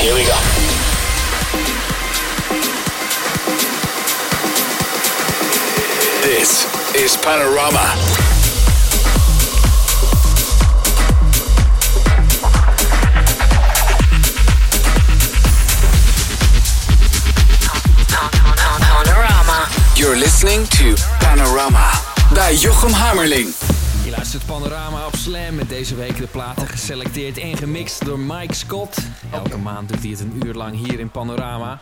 Here we go. This is Panorama. Panorama. You're listening to Panorama bij Jochem Hammerling. Je luistert Panorama op Slam met deze week de platen geselecteerd en gemixt door Mike Scott. Elke maand doet hij het een uur lang hier in Panorama.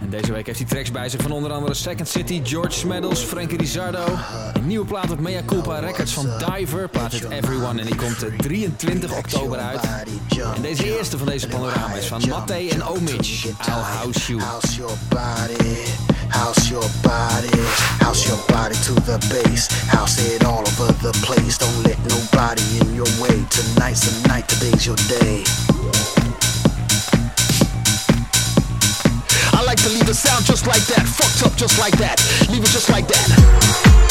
En deze week heeft hij tracks bij zich van onder andere Second City, George Smeddles, Frankie Rizardo. Een nieuwe plaat op Mea Culpa Records van Diver, plaat het Everyone en die komt de 23 oktober uit. En deze eerste van deze Panorama is van Matte en Omich, I'll House You. House your body, house your body, house your body to the base, house it all over the place. Don't let nobody in your way. Tonight's the night, today's your day. I like to leave the sound just like that, fucked up just like that, leave it just like that.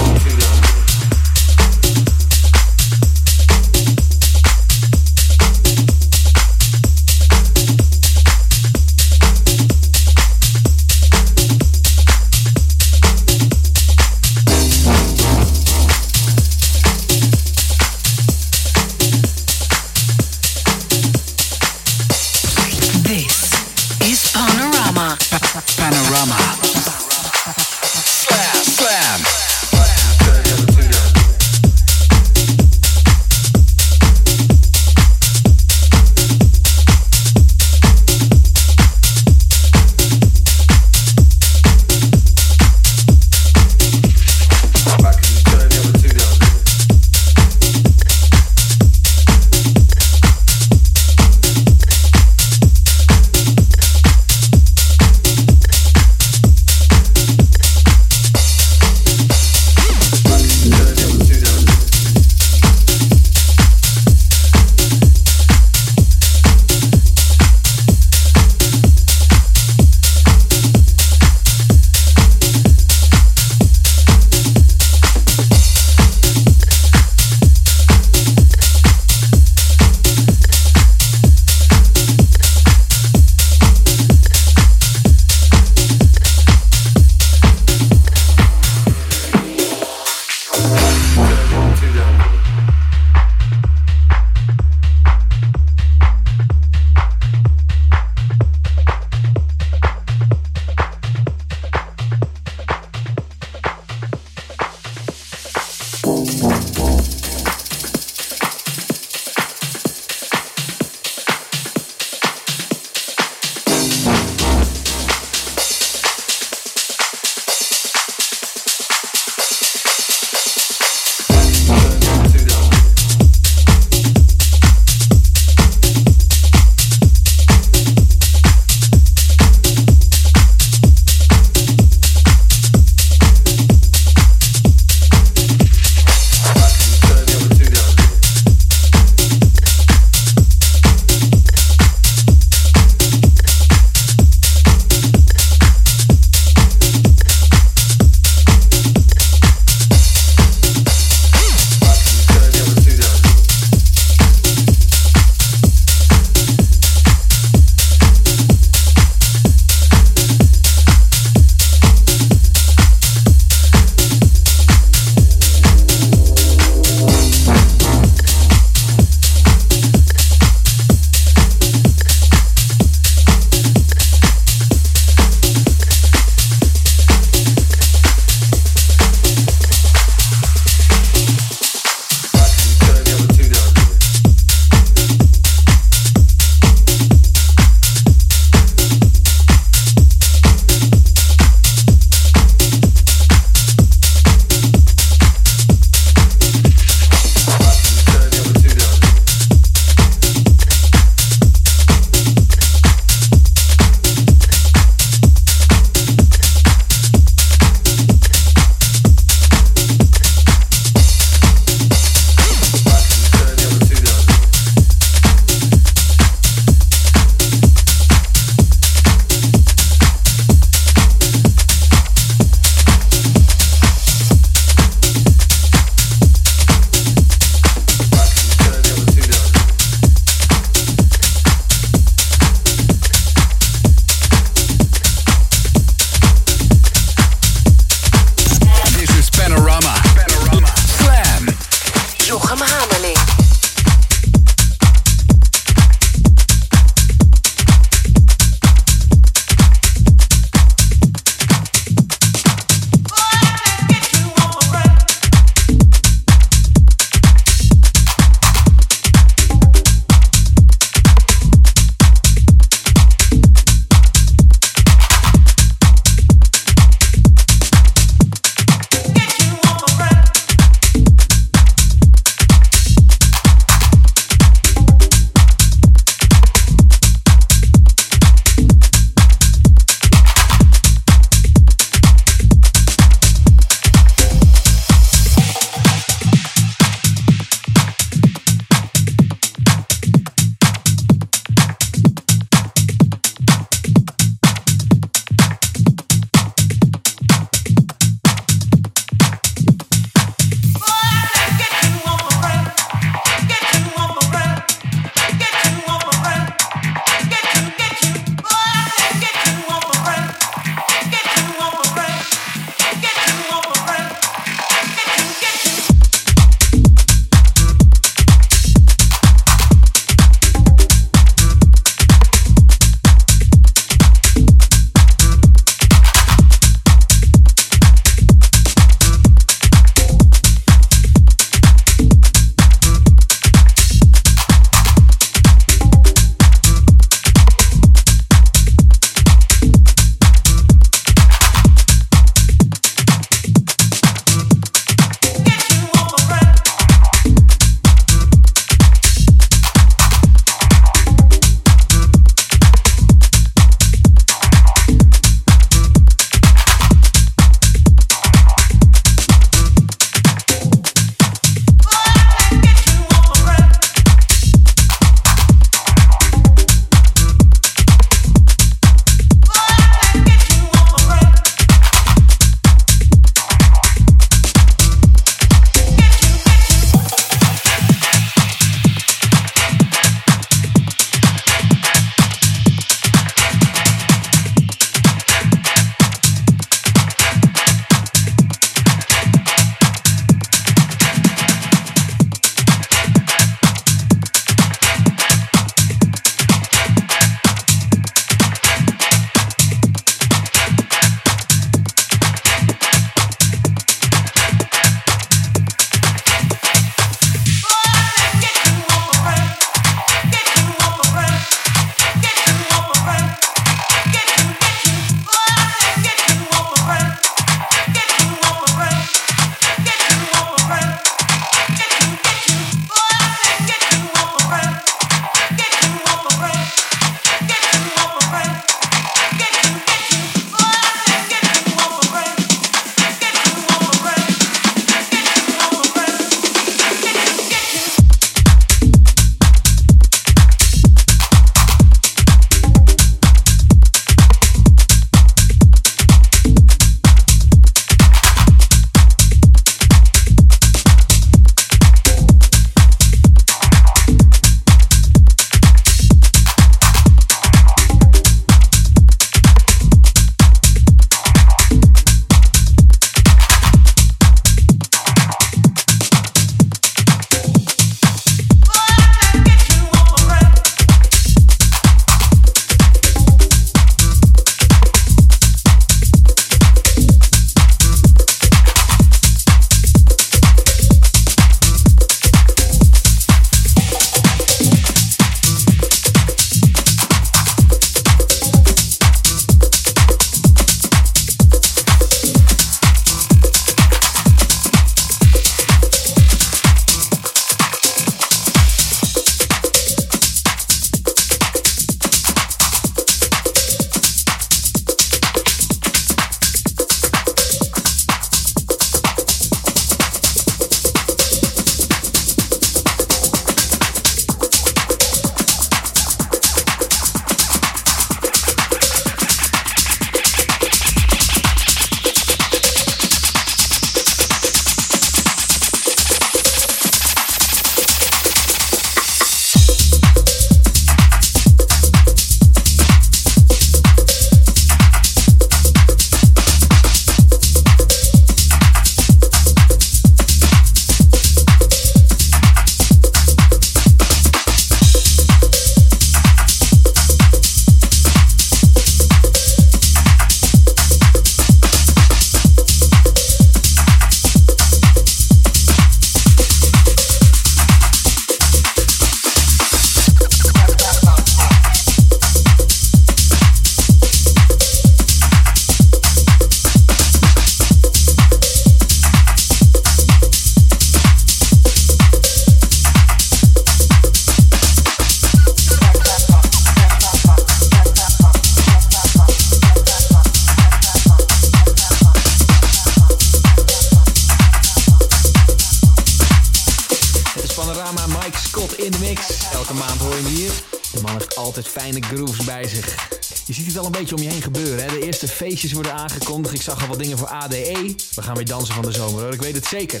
Feestjes worden aangekondigd. Ik zag al wat dingen voor ADE. We gaan weer dansen van de zomer hoor, ik weet het zeker.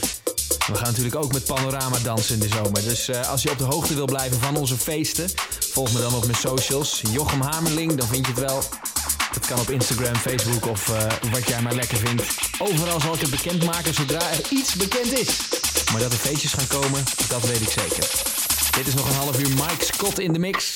We gaan natuurlijk ook met panorama dansen in de zomer. Dus uh, als je op de hoogte wil blijven van onze feesten, volg me dan op mijn socials. Jochem Hamerling, dan vind je het wel. Het kan op Instagram, Facebook of uh, wat jij maar lekker vindt. Overal zal ik het bekendmaken zodra er iets bekend is. Maar dat er feestjes gaan komen, dat weet ik zeker. Dit is nog een half uur Mike Scott in de mix.